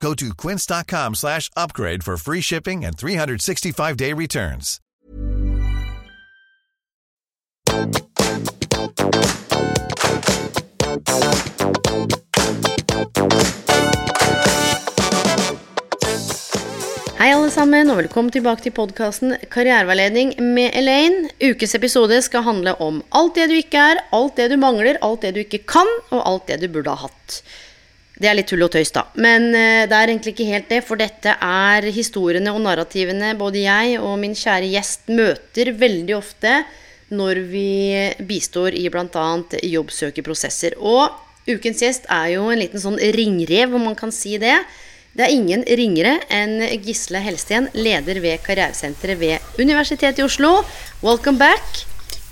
Go to quince.com slash upgrade for free shipping and 365-day returns. Hei alle sammen, og velkommen tilbake til podkasten Karriereveiledning med Elaine. Ukes episode skal handle om alt det du ikke er, alt det du mangler, alt det du ikke kan, og alt det du burde ha hatt. Det er litt tull og tøys, da. Men eh, det er egentlig ikke helt det, for dette er historiene og narrativene både jeg og min kjære gjest møter veldig ofte når vi bistår i bl.a. jobbsøkerprosesser. Og ukens gjest er jo en liten sånn ringrev, om man kan si det. Det er ingen ringere enn Gisle Helsten, leder ved Karrieresenteret ved Universitetet i Oslo. Welcome back.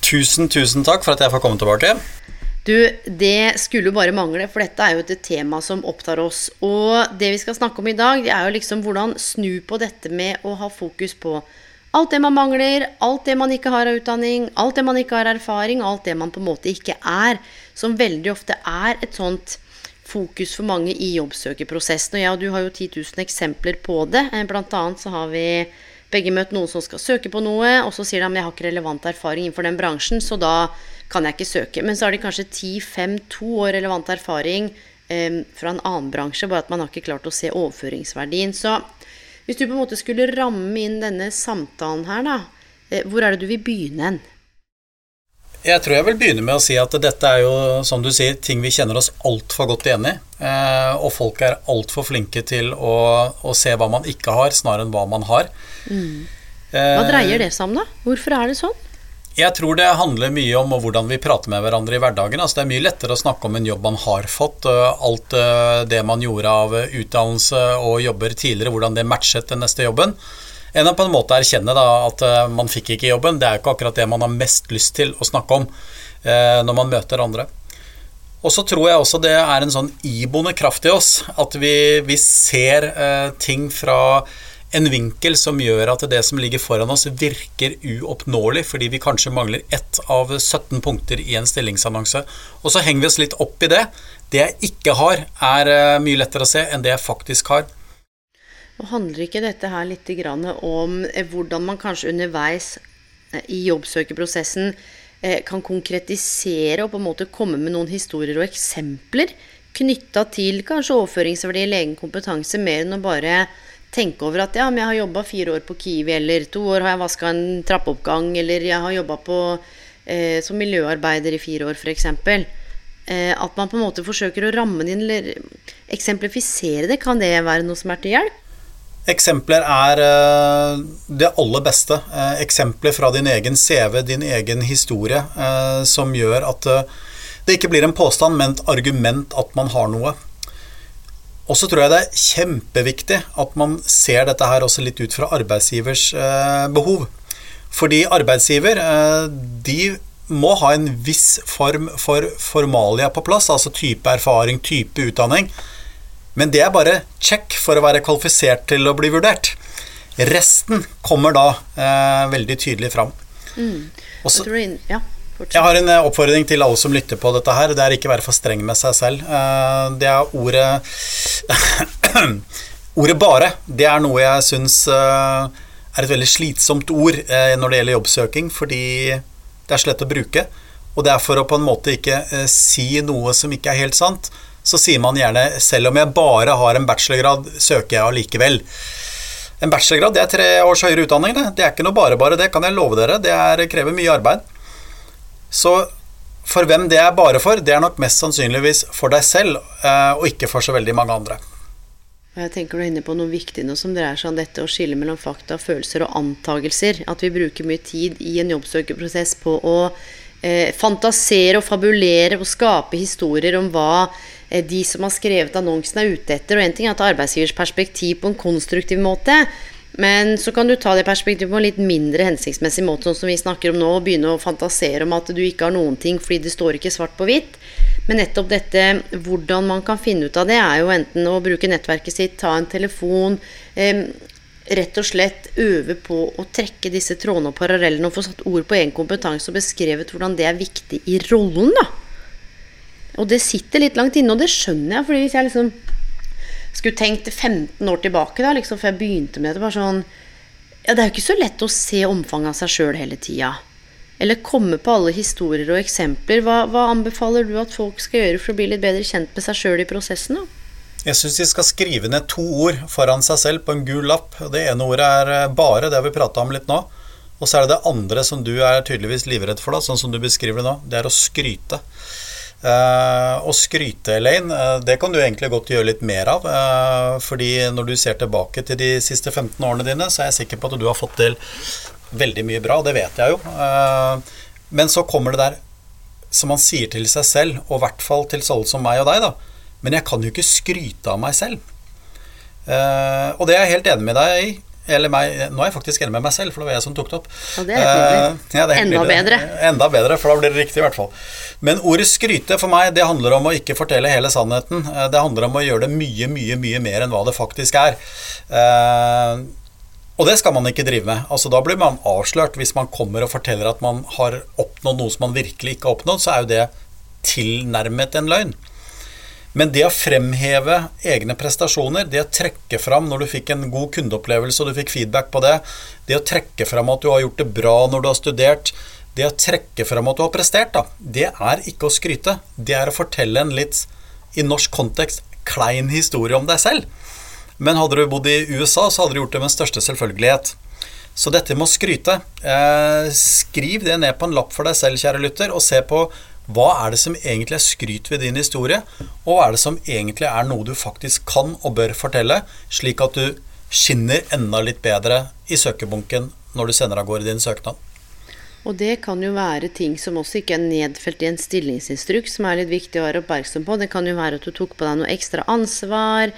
Tusen, tusen takk for at jeg får komme tilbake. Du, det skulle jo bare mangle, for dette er jo et tema som opptar oss. Og det vi skal snakke om i dag, det er jo liksom hvordan snu på dette med å ha fokus på alt det man mangler, alt det man ikke har av utdanning, alt det man ikke har erfaring, alt det man på en måte ikke er. Som veldig ofte er et sånt fokus for mange i jobbsøkerprosessen. Og ja, du har jo 10 000 eksempler på det. Eh, blant annet så har vi begge møtt noen som skal søke på noe, og så sier de at jeg har ikke relevant erfaring innenfor den bransjen, så da kan jeg ikke søke. Men så har de kanskje 10-5-2 år relevant erfaring eh, fra en annen bransje, bare at man har ikke klart å se overføringsverdien. Så hvis du på en måte skulle ramme inn denne samtalen her, da, eh, hvor er det du vil begynne hen? Jeg tror jeg vil begynne med å si at dette er jo, som du sier, ting vi kjenner oss altfor godt igjen i. Eh, og folk er altfor flinke til å, å, se hva man ikke har, snarere enn hva man har. Mm. Hva dreier det seg om, da? Hvorfor er det sånn? Jeg tror det handler mye om hvordan vi prater med hverandre i hverdagen. Altså, det er mye lettere å snakke om en jobb man har fått, alt det man gjorde av utdannelse og jobber tidligere, hvordan det matchet den neste jobben enn å på en måte erkjenne da, at man fikk ikke jobben. Det er ikke akkurat det man har mest lyst til å snakke om når man møter andre. Og så tror jeg også det er en sånn iboende kraft i oss, at vi, vi ser ting fra en vinkel som gjør at det som ligger foran oss, virker uoppnåelig, fordi vi kanskje mangler ett av 17 punkter i en stillingsannonse. Og så henger vi oss litt opp i det. Det jeg ikke har, er mye lettere å se enn det jeg faktisk har. Og handler ikke dette her litt om eh, hvordan man kanskje underveis eh, i jobbsøkerprosessen eh, kan konkretisere og på en måte komme med noen historier og eksempler knytta til kanskje overføringsverdi i egen kompetanse, mer enn å bare tenke over at ja, men jeg har jobba fire år på Kiwi, eller to år har jeg vaska en trappeoppgang, eller jeg har jobba eh, som miljøarbeider i fire år, f.eks. Eh, at man på en måte forsøker å ramme det inn eller eksemplifisere det. Kan det være noe som er til hjelp? Eksempler er uh, det aller beste. Uh, eksempler fra din egen CV, din egen historie, uh, som gjør at det ikke blir en påstand, men et argument at man har noe. Og så tror jeg det er kjempeviktig at man ser dette her også litt ut fra arbeidsgivers behov. Fordi arbeidsgiver, de må ha en viss form for formalia på plass, altså type erfaring, type utdanning men det er bare check for å være kvalifisert til å bli vurdert. Resten kommer da eh, veldig tydelig fram. Mm. Også, ja, jeg har en eh, oppfordring til alle som lytter på dette her. Det er ikke være for streng med seg selv. Eh, det er ordet Ordet 'bare' det er noe jeg syns eh, er et veldig slitsomt ord når det gjelder jobbsøking, fordi det er slett å bruke. Og det er for å på en måte ikke si noe som ikke er helt sant så sier man gjerne selv om jeg bare har en bachelorgrad, søker jeg allikevel. En bachelorgrad det er tre års høyere utdanning. Det, det er ikke noe bare bare, det kan jeg love dere. Det er, krever mye arbeid. Så for hvem det er bare for, det er nok mest sannsynligvis for deg selv, eh, og ikke for så veldig mange andre. Jeg tenker du er inne på noe viktig nå som dreier seg om dette å skille mellom fakta, følelser og antagelser. At vi bruker mye tid i en jobbsøkerprosess på å eh, fantasere og fabulere og skape historier om hva Eh, de som har skrevet annonsen, er ute etter. Og en ting er at arbeidsgivers perspektiv på en konstruktiv måte. Men så kan du ta det perspektivet på en litt mindre hensiktsmessig måte, sånn som vi snakker om nå, og begynne å fantasere om at du ikke har noen ting fordi det står ikke svart på hvitt. Men nettopp dette, hvordan man kan finne ut av det, er jo enten å bruke nettverket sitt, ta en telefon, eh, rett og slett øve på å trekke disse trådene og parallellene og få satt ord på egen kompetanse og beskrevet hvordan det er viktig i rollen, da. Og det sitter litt langt inne, og det skjønner jeg, fordi hvis jeg liksom skulle tenkt 15 år tilbake, da, liksom, før jeg begynte med det, sånn Ja, det er jo ikke så lett å se omfanget av seg sjøl hele tida. Eller komme på alle historier og eksempler. Hva, hva, anbefaler du at folk skal gjøre for å bli litt bedre kjent med seg sjøl i prosessen? da? Jeg syns de skal skrive ned to ord foran seg selv på en gul lapp. Det ene ordet er eh, bare det har vi prata om litt nå. Og så er det det andre som du er tydeligvis livredd for, da, sånn som du beskriver det nå. Det er å skryte. Uh, å skryte, Elaine, uh, det kan du egentlig godt gjøre litt mer av. Uh, fordi når du ser tilbake til de siste 15 årene dine, så er jeg sikker på at du har fått til veldig mye bra. Det vet jeg jo. men så kommer det der som man sier til seg selv, og i hvert fall til sånne som meg og deg, da. Men jeg kan jo ikke skryte av meg selv. og det er jeg helt enig med deg i. Eller meg, nå er jeg faktisk enig med meg selv, for det var jeg som tok det opp. Og det er uh, ja, det er Enda nydelig. bedre. Enda bedre, for da blir det riktig, i hvert fall. Men ordet skryte for meg, det handler om å ikke fortelle hele sannheten. Uh, det handler om å gjøre det mye, mye, mye mer enn hva det faktisk er. Uh, og det skal man ikke drive med. Altså, da blir man avslørt hvis man kommer og forteller at man har oppnådd noe som man virkelig ikke har oppnådd, så er jo det tilnærmet en løgn. Men det å fremheve egne prestasjoner, det å trekke fram når du fikk en god kundeopplevelse og du fikk feedback på det, det å trekke fram at du har gjort det bra når du har studert, det å trekke fram at du har prestert, da, det er ikke å skryte. Det er å fortelle en litt, i norsk kontekst, klein historie om deg selv. Men hadde du bodd i USA, så hadde du gjort det med største selvfølgelighet. Så dette med å skryte eh, Skriv det ned på en lapp for deg selv, kjære lytter, og se på hva er det som egentlig er skryt ved din historie, og hva er det som egentlig er noe du faktisk kan og bør fortelle, slik at du skinner enda litt bedre i søkebunken når du sender av gårde din søknad? Og det kan jo være ting som også ikke er nedfelt i en stillingsinstruks, som er litt viktig å være oppmerksom på. Det kan jo være at du tok på deg noe ekstra ansvar,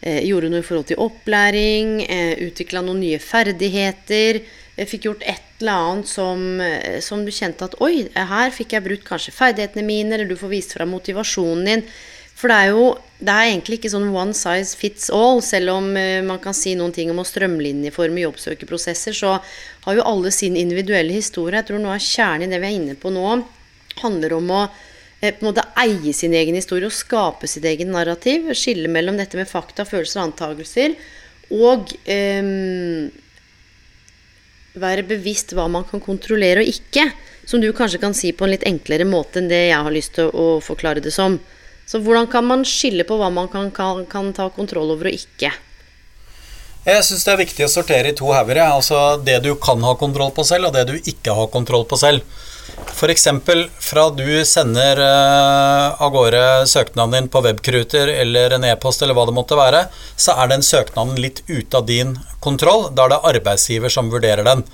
eh, gjorde noe i forhold til opplæring, eh, utvikla noen nye ferdigheter fikk gjort et eller annet som, eh, som, du kjente at Oi, her fikk jeg brukt kanskje ferdighetene mine, eller du får vist fram motivasjonen din. For det er jo det er egentlig ikke sånn one size fits all. Selv om uh, man kan si noen ting om å strømlinjeforme jobbsøkerprosesser, så har jo alle sin individuelle historie. Jeg tror noe av kjernen i det vi er inne på nå, handler om å uh, på en måte eie sin egen historie og skape sitt egen narrativ. Skille mellom dette med fakta, følelser og antakelser. Og um, være bevisst hva man kan kontrollere og ikke. Som du kanskje kan si på en litt enklere måte enn det jeg har lyst til å forklare det som. Så hvordan kan man skille på hva man kan, kan, kan ta kontroll over og ikke? Jeg syns det er viktig å sortere i to hauger. Altså det du kan ha kontroll på selv, og det du ikke har kontroll på selv. F.eks. fra du sender uh, av gårde søknaden din på webkruter eller en e-post eller hva det måtte være, så er den søknaden litt ute av din kontroll. Da er det arbeidsgiver som vurderer den.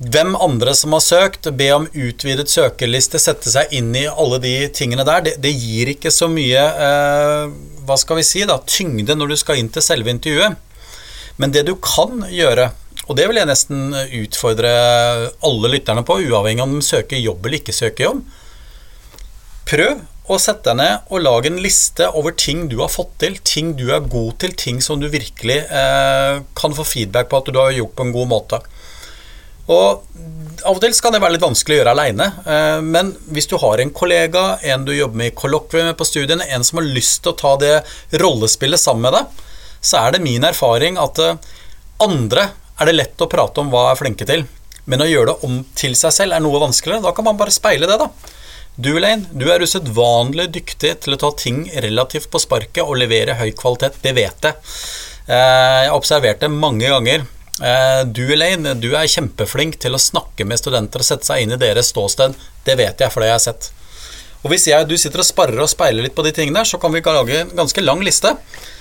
Hvem andre som har søkt, be om utvidet søkerliste, sette seg inn i alle de tingene der, det, det gir ikke så mye eh, hva skal vi si da, tyngde når du skal inn til selve intervjuet. Men det du kan gjøre, og det vil jeg nesten utfordre alle lytterne på, uavhengig om de søker jobb eller ikke søker jobb. Prøv å sette deg ned og lage en liste over ting du har fått til, ting du er god til, ting som du virkelig eh, kan få feedback på at du har gjort på en god måte. Og Av og til skal det være litt vanskelig å gjøre aleine, eh, men hvis du har en kollega, en du jobber med i kollokviet på studiene, en som har lyst til å ta det rollespillet sammen med deg, så er det min erfaring at eh, andre er det lett å prate om hva er flinke til. Men å gjøre det om til seg selv er noe vanskeligere. Da kan man bare speile det, da. Du, Elaine, du er usedvanlig dyktig til å ta ting relativt på sparket og levere høy kvalitet. Det vet jeg. Eh, jeg har observert det mange ganger. Eh, du, Elaine, du er kjempeflink til å snakke med studenter og sette seg inn i deres ståsted. Det vet jeg, for det har sett. Og Hvis jeg, du sitter og sparrer og speiler litt på de tingene så kan vi lage en ganske lang liste.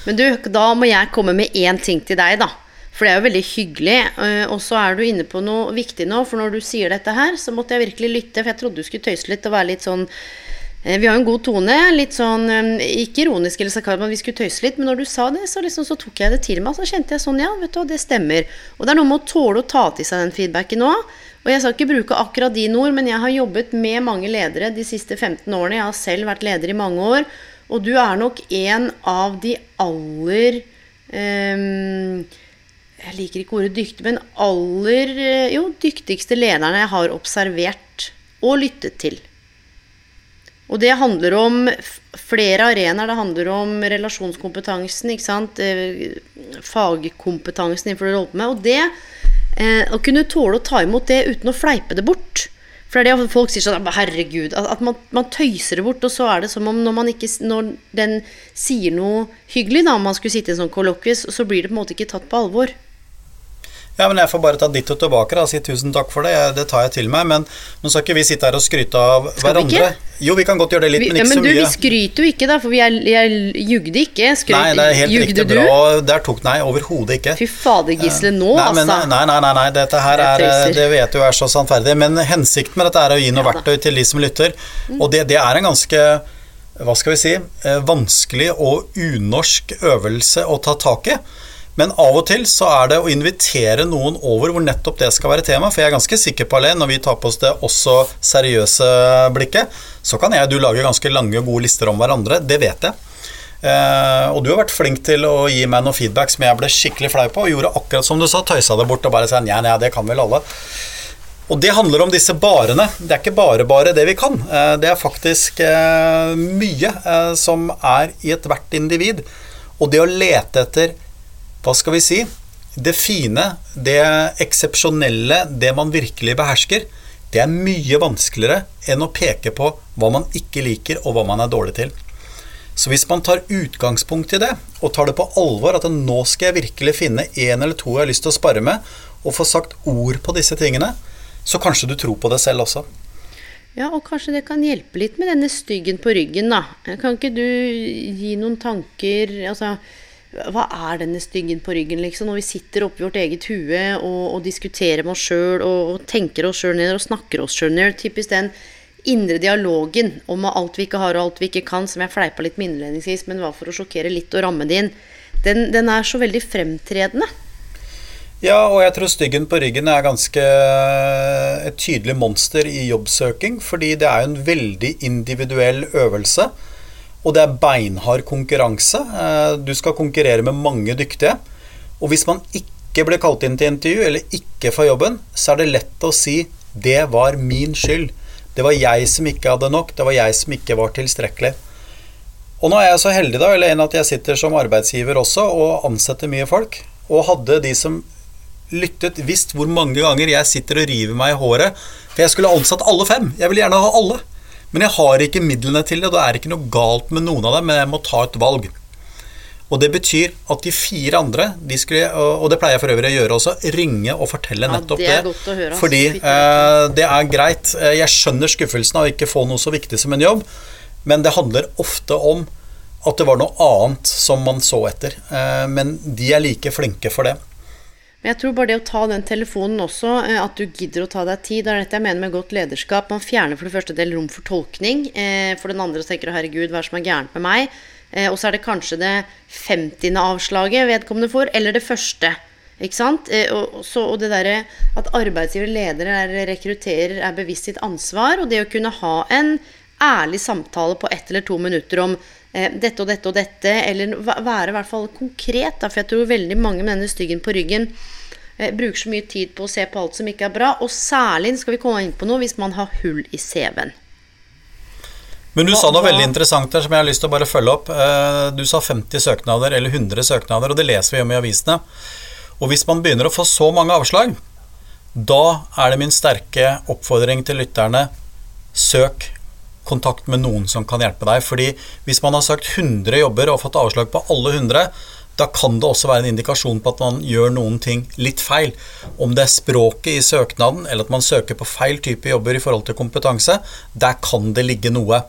Men du, da må jeg komme med én ting til deg, da. For det er jo veldig hyggelig. Eh, og så er du inne på noe viktig nå, for når du sier dette her, så måtte jeg virkelig lytte, for jeg trodde du skulle tøyse litt og være litt sånn vi har en god tone, litt sånn ikke ironisk eller sarkasme, vi skulle tøyse litt, men når du sa det, så, liksom, så tok jeg det til meg. Så kjente jeg sånn, ja, vet du det stemmer. Og det er noe med å tåle å ta til seg den feedbacken nå. Og jeg skal ikke bruke akkurat dine ord, men jeg har jobbet med mange ledere de siste 15 årene. Jeg har selv vært leder i mange år, og du er nok en av de aller um, Jeg liker ikke ordet dyktig, men aller jo, dyktigste lederne jeg har observert og lyttet til. Og det handler om flere arenaer. Det handler om relasjonskompetansen, ikke sant? Eh, fagkompetansen innenfor det du holder på med. Og det, eh, å kunne tåle å ta imot det uten å fleipe det bort. For det er det folk sier sånn Herregud. At man, man, tøyser det bort. Og så er det som om når, man ikke, når den sier noe hyggelig, da, om man skulle sitte i en sånn kollokvis, så blir det på en måte ikke tatt på alvor. Ja, men Jeg får bare ta ditt og tilbake og si tusen takk for det. Det tar jeg til meg. Men nå skal ikke vi sitte her og skryte av skal hverandre. Vi? Jo, vi kan godt gjøre det litt, vi, men ikke ja, men så du, mye. Vi skryter jo ikke, da, for vi er, jeg jugde ikke. Skryt, nei, det er helt riktig du? bra. Der tok Nei, overhodet ikke. Fy fader, Gisle, nå, nei, men, altså. Nei, nei, nei, nei, dette her er Det vet du er så sannferdig. Men hensikten med dette er å gi noe ja, verktøy til de som lytter. Og det, det er en ganske hva skal vi si, eh, vanskelig og unorsk øvelse å ta tak i. Men av og til så er det å invitere noen over hvor nettopp det skal være tema. For jeg er ganske sikker på, Alain, når vi tar på oss det også seriøse blikket, så kan jeg og du lage ganske lange og gode lister om hverandre. Det vet jeg. Eh, og du har vært flink til å gi meg noen feedback som jeg ble skikkelig flau på, og gjorde akkurat som du sa, tøysa det bort og bare sa nei, nei, det kan vel alle. Og det handler om disse barene. Det er ikke bare bare det vi kan. Eh, det er faktisk eh, mye som er i ethvert individ. Og det å lete etter hva skal vi si Det fine, det eksepsjonelle, det man virkelig behersker, det er mye vanskeligere enn å peke på hva man ikke liker, og hva man er dårlig til. Så hvis man tar utgangspunkt i det, og tar det på alvor at nå skal jeg virkelig finne en eller to jeg har lyst til å spare med, og få sagt ord på disse tingene, så kanskje du tror på det selv også. Ja, og kanskje det kan hjelpe litt med denne styggen på ryggen, da. Kan ikke du gi noen tanker Altså hva er denne styggen på ryggen, liksom? Når vi sitter oppi vårt eget hue og, og diskuterer med oss sjøl og, og, tenker oss sjøl ned og snakker oss sjøl ned. Typisk den indre dialogen om alt vi ikke har og alt vi ikke kan, som jeg fleipa litt med innledningsvis, men var for å sjokkere litt og ramme det inn. Den, den er så veldig fremtredende. Ja, og jeg tror styggen på ryggen er ganske et tydelig monster i jobbsøking, fordi det er en veldig individuell øvelse. Og det er beinhard konkurranse. Eh, du skal konkurrere med mange dyktige. Og hvis man ikke blir kalt inn til intervju, eller ikke får jobben, så er det lett å si 'det var min skyld'. Det var jeg som ikke hadde nok, det var jeg som ikke var tilstrekkelig. Og nå er jeg så heldig da, eller en at jeg sitter som arbeidsgiver også og ansetter mye folk. Og hadde de som lyttet, visst hvor mange ganger jeg sitter og river meg i håret For jeg skulle ansatt alle fem. Jeg vil gjerne ha alle. Men jeg har ikke midlene til det, og det er ikke noe galt med noen av dem, men jeg må ta et valg. Og det betyr at de fire andre, de skulle, og det pleier jeg for øvrig å gjøre også, ringe og fortelle nettopp det. Er det. Høre, fordi eh, det er greit. Eh, jeg skjønner skuffelsen av å ikke få noe så viktig som en jobb, men det handler ofte om at det var noe annet som man så etter. Eh, men de er like flinke for det. Men jeg tror bare det å ta den telefonen også, eh, at du gidder å ta deg tid, det er dette jeg mener med godt lederskap. Man fjerner for det første del rom for tolkning. Eh, for den andre tenker 'herregud, hva er det som er gærent med meg'? Eh, og så er det kanskje det femtiende avslaget vedkommende får, eller det første. Ikke sant? Og, så, og det derre at arbeidsgiver, ledere, rekrutterer, er bevisst sitt ansvar, og det å kunne ha en ærlig samtale på ett eller to minutter om dette og dette og dette, eller være i hvert fall konkret. Da, for jeg tror veldig mange med denne styggen på ryggen eh, bruker så mye tid på å se på alt som ikke er bra, og særlig skal vi komme inn på noe hvis man har hull i CV-en. Men du sa noe veldig interessant der som jeg har lyst til å bare følge opp. Eh, du sa 50 søknader eller 100 søknader, og det leser vi om i avisene. Og hvis man begynner å få så mange avslag, da er det min sterke oppfordring til lytterne søk kontakt med noen som kan hjelpe deg. Fordi hvis man har sagt 100 jobber og fått avslag på alle 100, da kan det også være en indikasjon på at man gjør noen ting litt feil. Om det er språket i søknaden, eller at man søker på feil type jobber i forhold til kompetanse, der kan det ligge noe.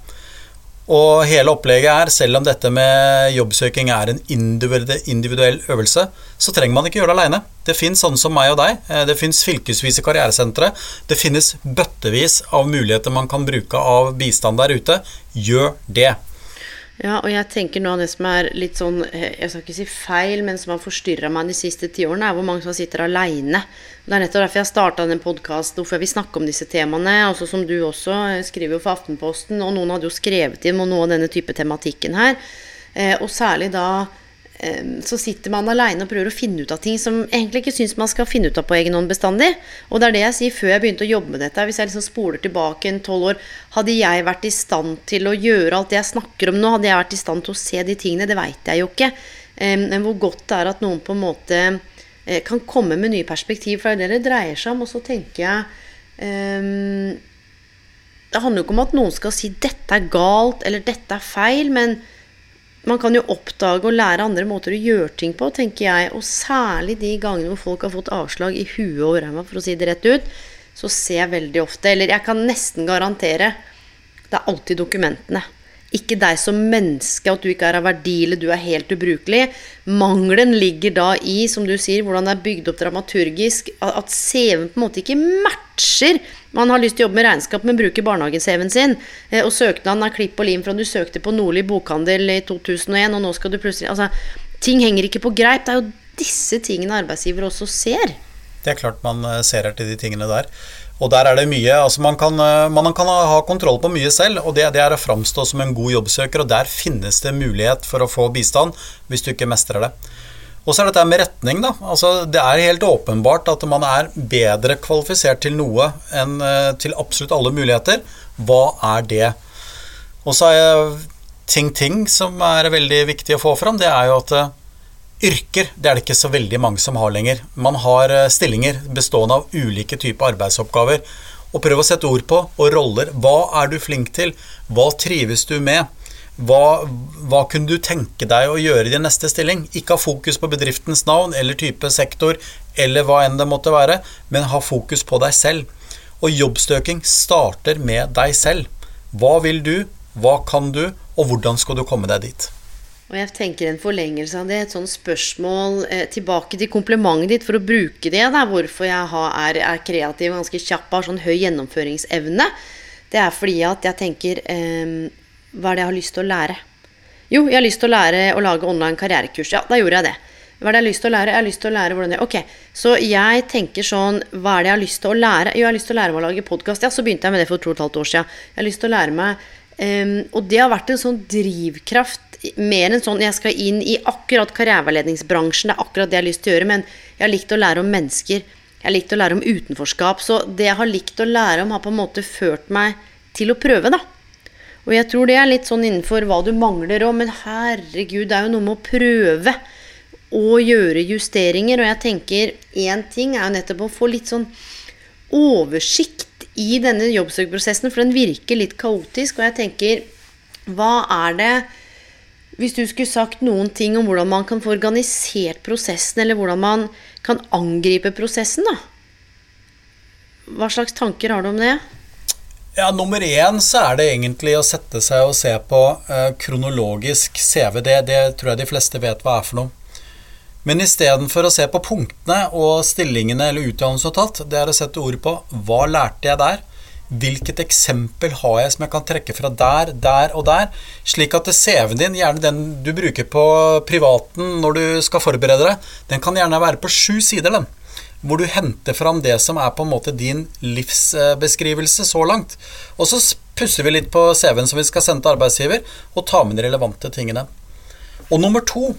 Og hele opplegget er, selv om dette med jobbsøking er en individuell øvelse, så trenger man ikke gjøre det aleine. Det fins sånne som meg og deg. Eh, det fins fylkesvise karrieresentre. Det finnes bøttevis av muligheter man kan bruke av bistand der ute. Gjør det. Ja, og jeg tenker noe av det som er litt sånn, eh, jeg skal ikke si feil, men som har forstyrra meg de siste ti årene, er hvor mange som sitter aleine. Det er nettopp derfor jeg starta den podkasten, hvorfor jeg vil snakke om disse temaene. Også som du også eh, skriver jo for Aftenposten, og noen hadde jo skrevet inn om noe av denne type tematikken her. Og særlig da så sitter man aleine og prøver å finne ut av ting som egentlig ikke syns man skal finne ut av på egen hånd bestandig. Og det er det jeg sier før jeg begynte å jobbe med dette. Hvis jeg liksom spoler tilbake en tolv år, hadde jeg vært i stand til å gjøre alt det jeg snakker om nå? Hadde jeg vært i stand til å se de tingene? Det veit jeg jo ikke. Men hvor godt det er at noen på en måte eh, kan komme med nye perspektiv, for det er det det dreier seg om. Og så tenker jeg Det handler jo ikke om at noen skal si 'dette er galt' eller 'dette er feil', men man kan jo oppdage og lære andre måter å gjøre ting på, tenker jeg. Og særlig de gangene hvor folk har fått avslag i huet og ræva, for å si det rett ut, så ser jeg veldig ofte, eller jeg kan nesten garantere, det er alltid dokumentene. Ikke deg som menneske, at du ikke er av verdi eller du er helt ubrukelig. Mangelen ligger da i, som du sier, hvordan det er bygd opp dramaturgisk. At CV-en på en måte ikke matcher. Man har lyst til å jobbe med regnskap, men bruker barnehagen-CV-en sin. Eh, og søknaden er klipp og lim fra du søkte på Nordli bokhandel i 2001, og nå skal du plutselig Altså, ting henger ikke på greip. Det er jo disse tingene arbeidsgiver også ser. Det er klart man eh, ser etter de tingene der. Og der er det mye altså man, kan, eh, man kan ha kontroll på mye selv, og det, det, er å framstå som en god jobbsøker, og der finnes det mulighet for å få bistand hvis du ikke mestrer det. Og så er dette med retning, da. Altså, det er helt åpenbart at man er bedre kvalifisert til noe enn eh, til absolutt alle muligheter. Hva er det? Og så er ting-ting som er veldig viktig å få fram, det er jo at eh, Yrker det er det ikke så veldig mange som har lenger. Man har eh, stillinger bestående av ulike typer arbeidsoppgaver. Og prøv å sette ord på og roller. Hva er du flink til? Hva trives du med? Hva, hva kunne du tenke deg å gjøre i din neste stilling? Ikke ha fokus på bedriftens navn eller type sektor eller hva enn det måtte være, men ha fokus på deg selv. Og jobbstøking starter med deg selv. Hva vil du? Hva kan du? Og hvordan skal du komme deg dit? Og jeg tenker en forlengelse av det, et sånt spørsmål eh, tilbake til komplimentet ditt, for å bruke det, da, hvorfor jeg har, er, er, kreativ ganske kjapp, har sånn høy gjennomføringsevne. Det er fordi at jeg tenker eh, Hva er det jeg har lyst til å lære? Jo, jeg har lyst til å lære å lage online karrierekurs. Ja, da gjorde jeg det. Hva er det jeg har lyst til å lære? Jeg har lyst til å lære hvordan det Ok, så jeg tenker sånn Hva er det jeg har lyst til å lære? Jo, jeg har lyst til å lære meg å lage podkast. Ja, så begynte jeg med det for to og et halvt år siden. Jeg har lyst til å lære meg um, Og det har vært en sånn drivkraft mer enn sånn jeg skal inn i akkurat karriereveiledningsbransjen, det er akkurat det jeg har lyst til å gjøre, men jeg har likt å lære om mennesker. Jeg har likt å lære om utenforskap. Så det jeg har likt å lære om, har på en måte ført meg til å prøve, da. Og jeg tror det er litt sånn innenfor hva du mangler òg, men herregud, det er jo noe med å prøve å gjøre justeringer. Og jeg tenker én ting er jo nettopp å få litt sånn oversikt i denne jobbsøkprosessen, for den virker litt kaotisk. Og jeg tenker, hva er det hvis du skulle sagt noen ting om hvordan man kan få organisert prosessen, eller hvordan man kan angripe prosessen, da? Hva slags tanker har du om det? Ja, Nummer én så er det egentlig å sette seg og se på eh, kronologisk CV. Det, det tror jeg de fleste vet hva er for noe. Men istedenfor å se på punktene og stillingene eller utdannelse tatt, det er å sette ord på hva lærte jeg der? Hvilket eksempel har jeg som jeg kan trekke fra der, der og der? Slik at CV-en din, gjerne den du bruker på privaten når du skal forberede deg, den kan gjerne være på sju sider, den. Hvor du henter fram det som er på en måte din livsbeskrivelse så langt. Og så pusser vi litt på CV-en som vi skal sende til arbeidsgiver, og tar med de relevante tingene. Og nummer to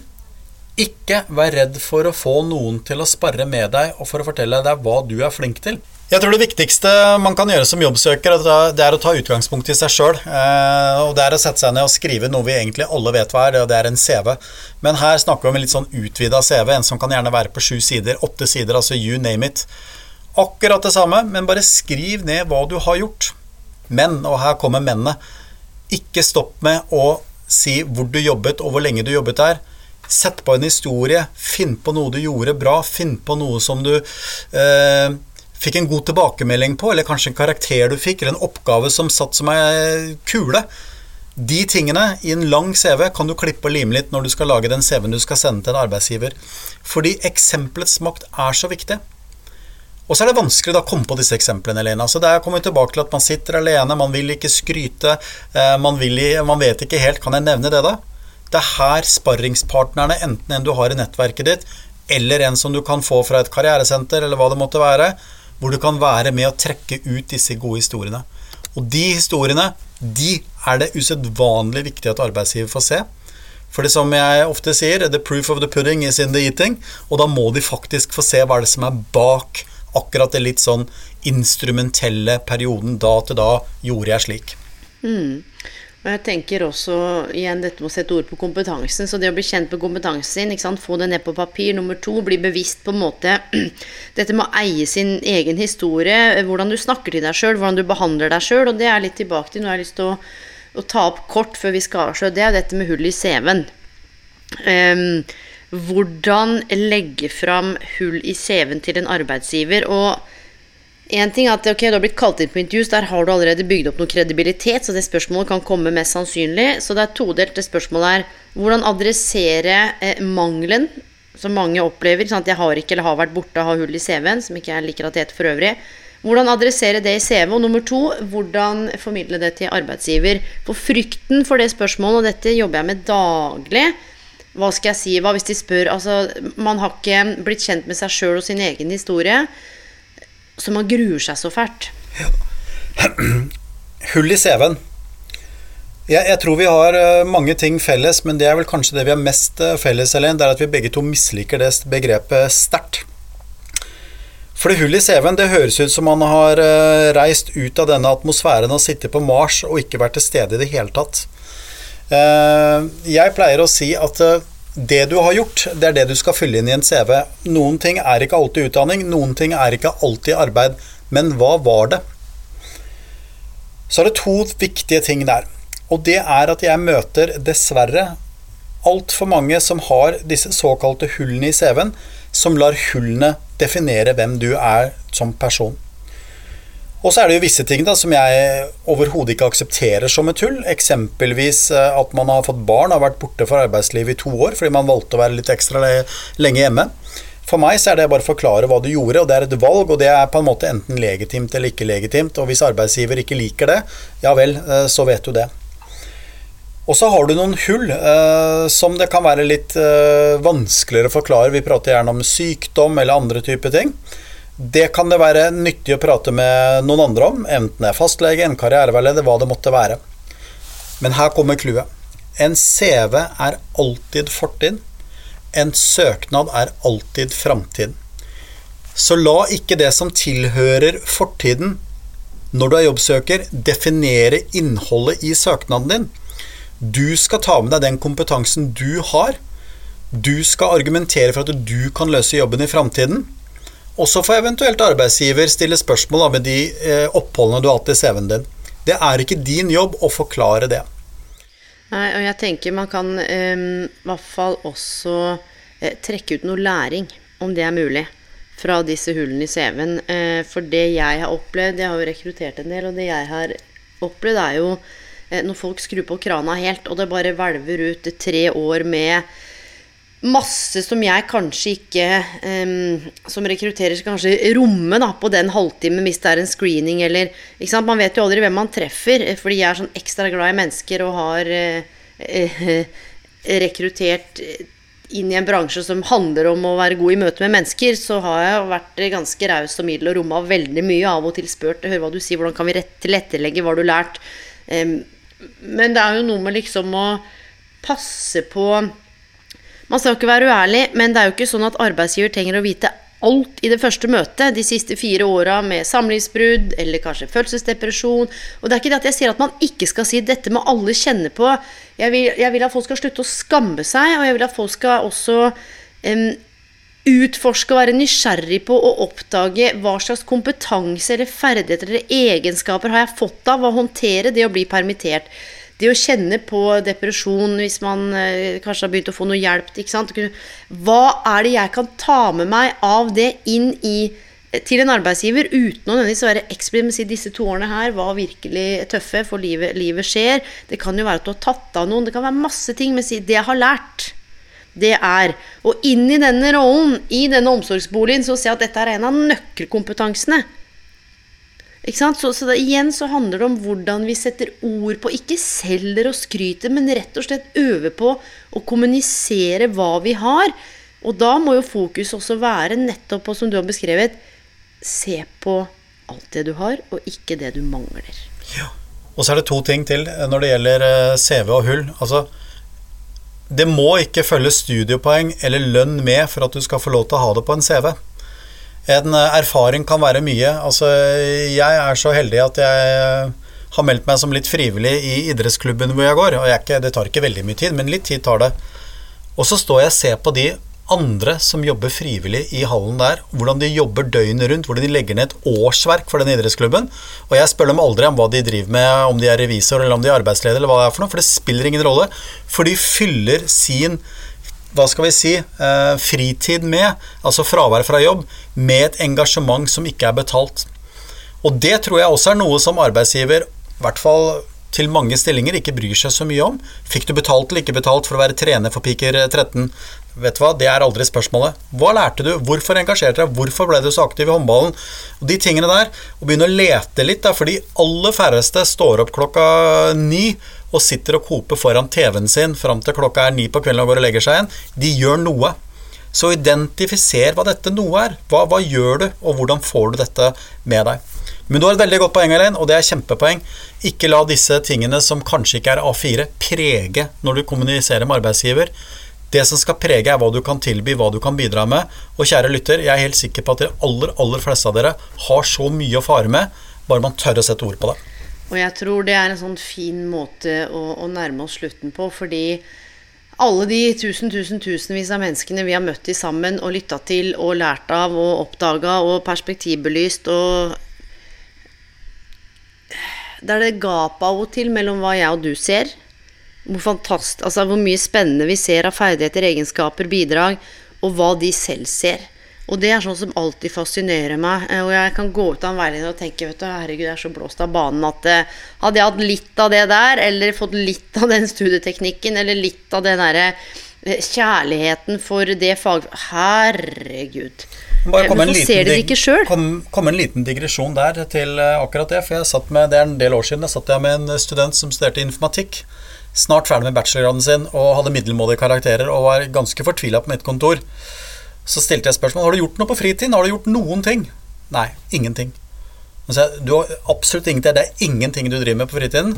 ikke vær redd for å få noen til å sparre med deg og for å fortelle deg hva du er flink til. Jeg tror det viktigste man kan gjøre som jobbsøker, det er å ta utgangspunkt i seg sjøl. Eh, og det er å sette seg ned og skrive noe vi egentlig alle vet hva er, og det er en CV. Men her snakker vi om en litt sånn utvida CV, en som kan gjerne være på sju sider, åtte sider, altså you name it. Akkurat det samme, men bare skriv ned hva du har gjort. Men, og her kommer mennene, ikke stopp med å si hvor du jobbet og hvor lenge du jobbet der. Sett på en historie, finn på noe du gjorde bra, finn på noe som du eh, fikk en god tilbakemelding på, eller kanskje en karakter du fikk, eller en oppgave som satt som ei kule. De tingene i en lang CV kan du klippe og lime litt når du skal lage den CV-en du skal sende til en arbeidsgiver. Fordi eksempelets makt er så viktig. Og så er det vanskelig å komme på disse eksemplene, Elena. Så det er kommet tilbake til at man sitter alene, man vil ikke skryte, eh, man, vil, man vet ikke helt Kan jeg nevne det, da? Det er her sparringspartnerne, enten en du har i nettverket ditt, eller en som du kan få fra et karrieresenter, eller hva det måtte være, hvor du kan være med å trekke ut disse gode historiene. Og de historiene, de er det usedvanlig viktig at arbeidsgiver får se. For det som jeg ofte sier, the proof of the pudding is in the eating. Og da må de faktisk få se hva det er som er bak akkurat det litt sånn instrumentelle perioden. Da til da gjorde jeg slik. Mm. Og jeg tenker også igjen dette med å sette ord på kompetansen. Så det å bli kjent med kompetansen sin, få det ned på papir. Nummer to, bli bevisst på en måte dette med å eie sin egen historie. Hvordan du snakker til deg sjøl, hvordan du behandler deg sjøl. Og det er litt tilbake til jeg har lyst til å, å ta opp kort før vi skal avsløre. Det er dette med hull i CV-en. Um, hvordan legge fram hull i CV-en til en arbeidsgiver. og en ting er at ok, du har blitt kalt inn på intervju, der har du allerede bygd opp noe kredibilitet, så det spørsmålet kan komme mest sannsynlig. Så det er todelt. Det spørsmålet er hvordan adressere eh, mangelen som mange opplever. Sånn at jeg har ikke eller har vært borte, har hull i CV-en, som ikke jeg liker at det heter for øvrig. Hvordan adressere det i CV. Og nummer to, hvordan formidle det til arbeidsgiver. For frykten for det spørsmålet, og dette jobber jeg med daglig Hva skal jeg si? Hva hvis de spør? Altså, man har ikke blitt kjent med seg sjøl og sin egen historie. Så man gruer seg så fælt. Ja. Hull i CV-en. Jeg, jeg, tror vi har uh, mange ting felles, men det er vel kanskje det vi har mest uh, felles, Helen. Det er at vi begge to misliker det begrepet sterkt. For det hullet i CV-en, det høres ut som man har uh, reist ut av denne atmosfæren og sittet på Mars og ikke vært til stede i det hele tatt. jeg pleier å si at det du har gjort, det er det du skal fylle inn i en CV. Noen ting er ikke alltid utdanning, noen ting er ikke alltid arbeid. Men hva var det? Så er det to viktige ting der. Og det er at jeg møter dessverre altfor mange som har disse såkalte hullene i CV-en, som lar hullene definere hvem du er som person. Og så er det jo visse ting da som jeg overhodet ikke aksepterer som et hull. Eksempelvis eh, at man har fått barn og har vært borte fra arbeidslivet i to år fordi man valgte å være litt ekstra lenge hjemme. For meg så er det bare å forklare hva du gjorde, og det er et valg, og det er på en måte enten legitimt eller ikke legitimt. Og hvis arbeidsgiver ikke liker det, ja vel, eh, så vet du det. Og så har du noen hull eh, som det kan være litt eh, vanskeligere å forklare. Vi prater gjerne om sykdom eller andre typer ting. Det kan det være nyttig å prate med noen andre om, enten det er fastlege, en karriereveileder, hva det måtte være. Men her kommer clouet. En CV er alltid fortid. En søknad er alltid framtid. Så la ikke det som tilhører fortiden når du er jobbsøker, definere innholdet i søknaden din. Du skal ta med deg den kompetansen du har. Du skal argumentere for at du kan løse jobben i framtiden. Og så får eventuelt arbeidsgiver stille spørsmål med de eh, oppholdene du har hatt i CV-en din. Det er ikke din jobb å forklare det. Nei, og jeg tenker man kan um, i hvert fall også uh, trekke ut noe læring, om det er mulig, fra disse hullene i CV-en. Uh, eh, for det jeg har opplevd, jeg har jo rekruttert en del, og det jeg har opplevd, er jo uh, når folk skrur på krana helt, og det bare hvelver ut tre år med masse som jeg kanskje ikke um, Som rekrutterer kanskje romme da, på den halvtimen hvis det er en screening eller Man vet jo aldri hvem man treffer, eh, fordi jeg er sånn ekstra glad i mennesker og har uh, uh, rekruttert inn i en bransje som handler om å være god i møte med mennesker, så har jeg vært ganske raus og middel og romma veldig mye. Av og til spurt hør hva du sier, hvordan kan vi tilrettelegge, hva har du lært? Um, men det er jo noe med liksom å passe på man skal ikke være uærlig, men det er jo ikke sånn at arbeidsgiver trenger å vite alt i det første møtet de siste fire åra med samlivsbrudd eller kanskje følelsesdepresjon. Og det er ikke det at jeg sier at man ikke skal si 'dette må alle kjenne på'. Jeg vil, jeg vil at folk skal slutte å skamme seg, og jeg vil at folk skal også um, utforske og være nysgjerrig på å oppdage hva slags kompetanse eller ferdigheter eller egenskaper har jeg fått av å håndtere det å bli permittert det å kjenne på depresjon hvis man eh, kanskje har begynt å få noe hjelp Hva er det jeg kan ta med meg av det inn i til en arbeidsgiver uten å nødvendigvis være eksplisitt, men si disse to årene her var virkelig tøffe, for livet, livet, skjer. Det kan jo være at du har tatt av noen, det kan være masse ting, men si det jeg har lært, det er Og inn i denne rollen, i denne omsorgsboligen, så ser jeg at dette er en av nøkkelkompetansene. Så, så det, igjen så handler det om hvordan vi setter ord på Ikke selger og skryter, men rett og slett øver på å kommunisere hva vi har. Og da må jo fokus også være nettopp på, som du har beskrevet, se på alt det du har, og ikke det du mangler. Ja. Og så er det to ting til når det gjelder eh, CV og hull. Altså, det må ikke følge studiepoeng eller lønn med for at du skal få lov til å ha det på en CV. En eh, erfaring kan være mye. Altså, jeg er så heldig at jeg har meldt meg som litt frivillig i idrettsklubben hvor jeg går. Og jeg ikke, det tar ikke veldig mye tid, men litt tid tar det. Og så står jeg og ser på de andre som jobber frivillig i hallen der, hvordan de jobber døgnet rundt, hvordan de legger ned et årsverk for den idrettsklubben. Og jeg spør dem aldri om hva de driver med, om de er revisor eller om de er arbeidsleder, eller hva det er for noe, for det spiller ingen rolle. For de fyller sin hva skal vi si eh, fritid med, altså fravær fra jobb, med et engasjement som ikke er betalt. Og det tror jeg også er noe som arbeidsgiver, i hvert fall til mange stillinger, ikke bryr seg så mye om. Fikk du betalt eller ikke betalt for å være trener for Piker 13? Vet du hva, Det er aldri spørsmålet. Hva lærte du? Hvorfor engasjerte deg? Hvorfor ble du så aktiv i håndballen? Og De tingene der. Og begynne å lete litt, da, for de aller færreste står opp klokka ni og sitter og koper foran TV-en sin fram til klokka er ni på kvelden og går og legger seg igjen. De gjør noe. Så identifiser hva dette noe er. Hva, hva gjør du, og hvordan får du dette med deg? Men du har et veldig godt poeng, Elaine, og det er kjempepoeng. Ikke la disse tingene som kanskje ikke er A4, prege når du kommuniserer med arbeidsgiver. Det som skal prege, er hva du kan tilby, hva du kan bidra med. Og kjære lytter, jeg er helt sikker på at de aller, aller fleste av dere har så mye å fare med, bare man tør å sette ord på det. Og jeg tror det er en sånn fin måte å, å nærme oss slutten på, fordi alle de tusen, tusen, tusenvis av menneskene vi har møtt i sammen og lytta til og lært av og oppdaga og perspektivbelyst og Det er det gapet av og til mellom hva jeg og du ser, hvor, fantast, altså hvor mye spennende vi ser av ferdigheter, egenskaper, bidrag, og hva de selv ser. Og det er sånn som alltid fascinerer meg. Eh, og jeg kan gå ut av en veileder og tenke vet du, herregud, jeg er så blåst av banen at uh, hadde jeg hatt litt av det der, eller fått litt av den studieteknikken, eller litt av den derre uh, kjærligheten for det fag... Herregud. Bare kom Hvorfor ser det ikke sjøl? Kom, kom, en liten digresjon der til akkurat det. For jeg satt med, det er en del år siden, jeg satt med en student som studerte informatikk snart ferdig med bachelorgraden sin og hadde middelmådige karakterer og var ganske fortvila på mitt kontor. Så stilte jeg spørsmål har du gjort noe på fritiden. Har du gjort noen ting? Nei, ingenting. Så jeg, du har absolutt ingenting. Det er ingenting du driver med på fritiden.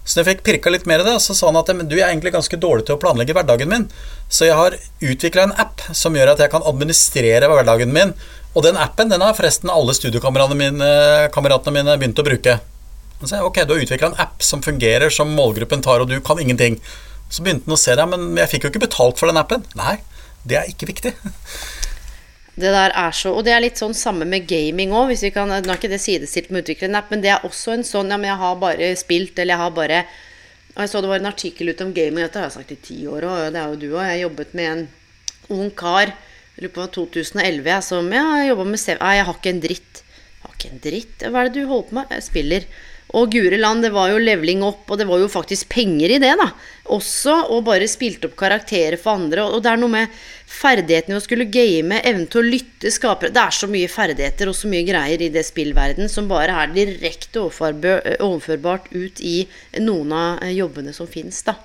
Så jeg fikk pirka litt mer i det, så sa han at du er egentlig ganske dårlig til å planlegge hverdagen min. Så jeg har utvikla en app som gjør at jeg kan administrere hverdagen min. Og den appen den har forresten alle studiekameratene mine, mine begynt å bruke. Så jeg, ok, du har utvikla en app som fungerer, som målgruppen tar, og du kan ingenting. Så begynte han å se det, men jeg fikk jo ikke betalt for den appen. Nei, det er ikke viktig. Det der er så Og det er litt sånn samme med gaming òg. Nå er ikke det sidestilt med å utvikle en app, men det er også en sånn Ja, men jeg har bare spilt, eller jeg har bare Og jeg så det var en artikkel ute om gaming, dette har jeg sagt i ti år òg, det er jo du òg. Jeg jobbet med en ung kar, jeg lurer på 2011, jeg, som jeg jobba med Nei, jeg har ikke en dritt. Jeg har ikke en dritt? Hva er det du holder på med? Jeg spiller. Og guri land, det var jo leveling opp, og det var jo faktisk penger i det, da. Også, og bare spilte opp karakterer for andre. Og det er noe med ferdighetene i å skulle game, evnen til å lytte, skape Det er så mye ferdigheter og så mye greier i det spillverden som bare er direkte overførbart ut i noen av jobbene som fins, da.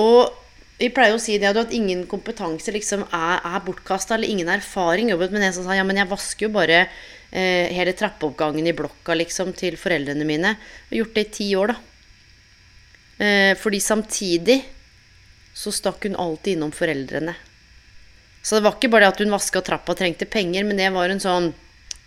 Og vi pleier å si det at ingen kompetanse liksom er, er bortkasta, eller ingen erfaring. Jobbet med en som sa ja, men jeg vasker jo bare eh, hele trappeoppgangen i blokka liksom, til foreldrene mine. Har gjort det i ti år, da. Eh, fordi samtidig så stakk hun alltid innom foreldrene. Så det var ikke bare det at hun vaska trappa og trengte penger, men det var en sånn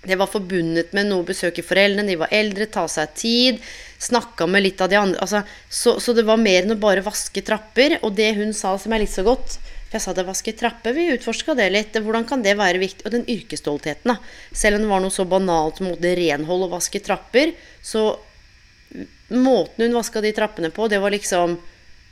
det var forbundet med noe å besøke foreldrene, de var eldre, ta seg tid. Snakka med litt av de andre altså, så, så, det var mer enn å bare vaske trapper. Og det hun sa som er litt så godt, jeg sa det vaske trapper, vi utforska det litt. Hvordan kan det være viktig? Og den yrkesstoltheten, da. Selv om det var noe så banalt som renhold og vaske trapper, så måten hun vaska de trappene på, det var liksom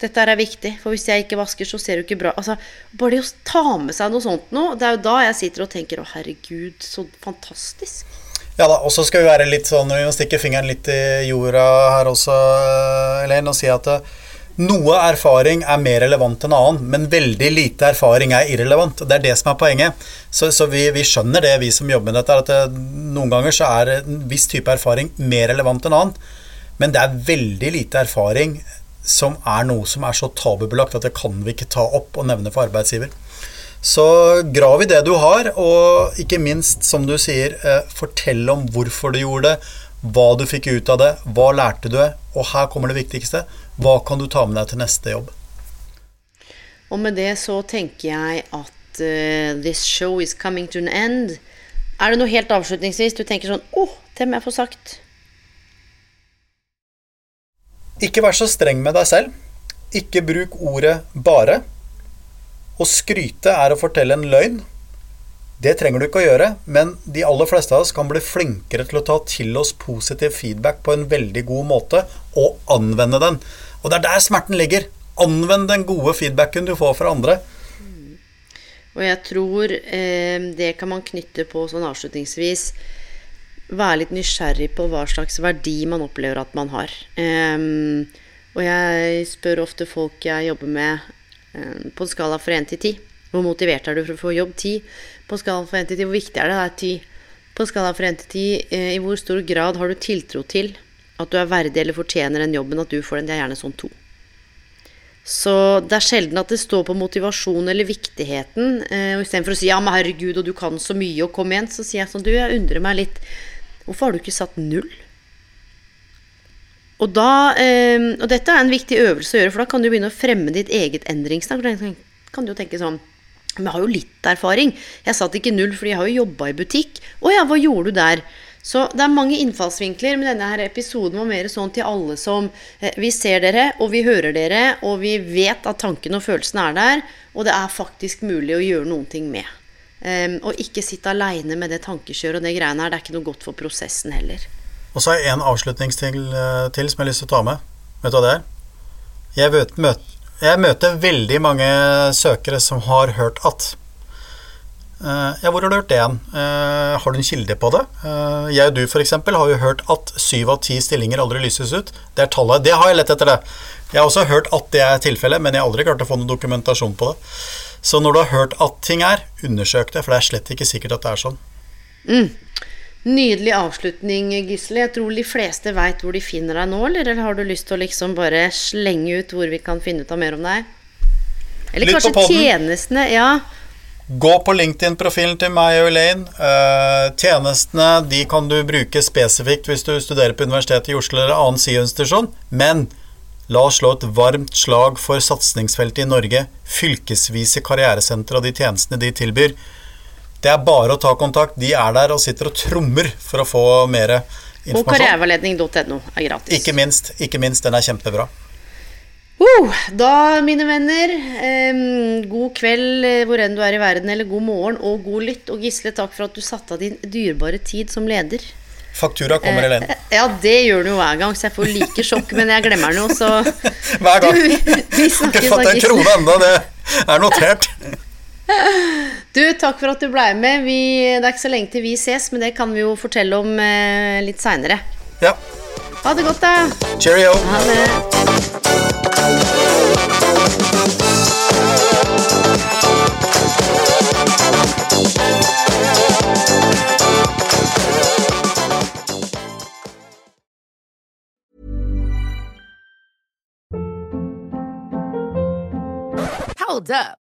Dette er viktig, for hvis jeg ikke vasker, så ser du ikke bra Altså, Bare det å ta med seg noe sånt nå, det er jo da jeg sitter og tenker å herregud, så fantastisk. Ja da, og så skal vi være litt sånn, vi må stikke fingeren litt i jorda her også, Elaine, og si at noe erfaring er mer relevant enn annen, men veldig lite erfaring er irrelevant. Det er det som er poenget. Så, så vi, vi, skjønner det, vi som jobber med dette, at det, eh, noen ganger så er en viss type erfaring mer relevant enn annen. Men det er veldig lite erfaring som er noe som er så tabubelagt at det kan vi ikke ta opp og nevne for arbeidsgiver. Så grav i det du har, og ikke minst, som du sier, eh, fortell om hvorfor du gjorde det, hva du fikk ut av det, hva lærte du, og her kommer det viktigste, hva kan du ta med deg til neste jobb? Og med det så tenker jeg at uh, this show is coming to an end. Er det noe helt avslutningsvis du tenker sånn Å, oh, det må jeg få sagt. Ikke vær så streng med deg selv. Ikke bruk ordet 'bare'. Å skryte er å fortelle en løgn. Det trenger du ikke å gjøre, men de aller fleste av oss kan bli flinkere til å ta til oss positiv feedback på en veldig god måte, og anvende den. Og det er der smerten ligger. Anvend den gode feedbacken du får fra andre. Og jeg tror eh, det kan man knytte på sånn avslutningsvis. Være litt nysgjerrig på hva slags verdi man opplever at man har. Um, og jeg spør ofte folk jeg jobber med Eh, på en skala fra 1 til 10. Hvor motivert er du for å få jobb? 10. På skala fra 1 til 10, hvor viktig er det? Det er 10. På skala fra 1 til 10, eh, i hvor stor grad har du tiltro til at du er verdig eller fortjener den jobben, at du får den? Det er gjerne sånn to. Så det er sjelden at det står på motivasjon eller viktigheten. Eh, og Istedenfor å si 'ja, men herregud, og du kan så mye, og kom igjen', så sier jeg sånn 'du, jeg undrer meg litt'. Hvorfor har du ikke satt null? Og, da, eh, og dette er en viktig øvelse å gjøre, for da kan du begynne å fremme ditt eget endringstall. Da kan du jo tenke sånn Men jeg har jo litt erfaring. Jeg satt ikke null, fordi jeg har jo jobba i butikk. Å ja, hva gjorde du der? Så det er mange innfallsvinkler, men denne her episoden var mer sånn til alle som eh, Vi ser dere, og vi hører dere, og vi vet at tankene og følelsene er der, og det er faktisk mulig å gjøre noen ting med. Um, og ikke sitte aleine med det tankekjøret og det greiene her. Det er ikke noe godt for prosessen heller. Og så har jeg en avslutningsting til, eh, til, som jeg har lyst til å ta med. Vet du hva det er? Jeg, vet, møter, jeg møter veldig mange søkere som har hørt at Ja, hvor har du hørt det igjen? Uh, har du en kilde på det? Uh, jeg og du f.eks. har jo hørt at syv av ti stillinger aldri lyses ut. Det er tallet. Det har jeg lett etter det. Jeg har også hørt at det er tilfellet, men jeg har aldri klart å få noen dokumentasjon på det. Så når du har hørt at ting er, undersøk det, for det er slett ikke sikkert at det er sånn. Mm. Nydelig avslutning, Gisle. Jeg tror de fleste veit hvor de finner deg nå, eller har du lyst til å liksom bare slenge ut hvor vi kan finne ut av mer om deg? Eller Litt kanskje tjenestene, ja. Gå på LinkedIn-profilen til meg og Elaine. Uh, tjenestene de kan du bruke spesifikt hvis du studerer på Universitetet i Oslo eller annen SIO-institusjon, men la oss slå et varmt slag for satsingsfeltet i Norge, fylkesvise karrieresentre og de tjenestene de tilbyr. Det er bare å ta kontakt. De er der og sitter og trommer for å få mer informasjon. Og karriereveiledning.no er gratis. Ikke minst. Ikke minst. Den er kjempebra. Uh, da, mine venner, eh, god kveld eh, hvor enn du er i verden, eller god morgen og god lytt. Og Gisle, takk for at du satte av din dyrebare tid som leder. Faktura kommer, Helene. Eh, ja, det gjør den jo hver gang, så jeg får like sjokk, men jeg glemmer den jo, så Hver gang. Du, vi snakkes, Ikke fatt en krone ennå, det er notert. Du, takk for at du ble med. Vi, det er ikke så lenge til vi ses, men det kan vi jo fortelle om eh, litt seinere. Ja. Ha det godt, da. Cheerio. Ha det. Hold up.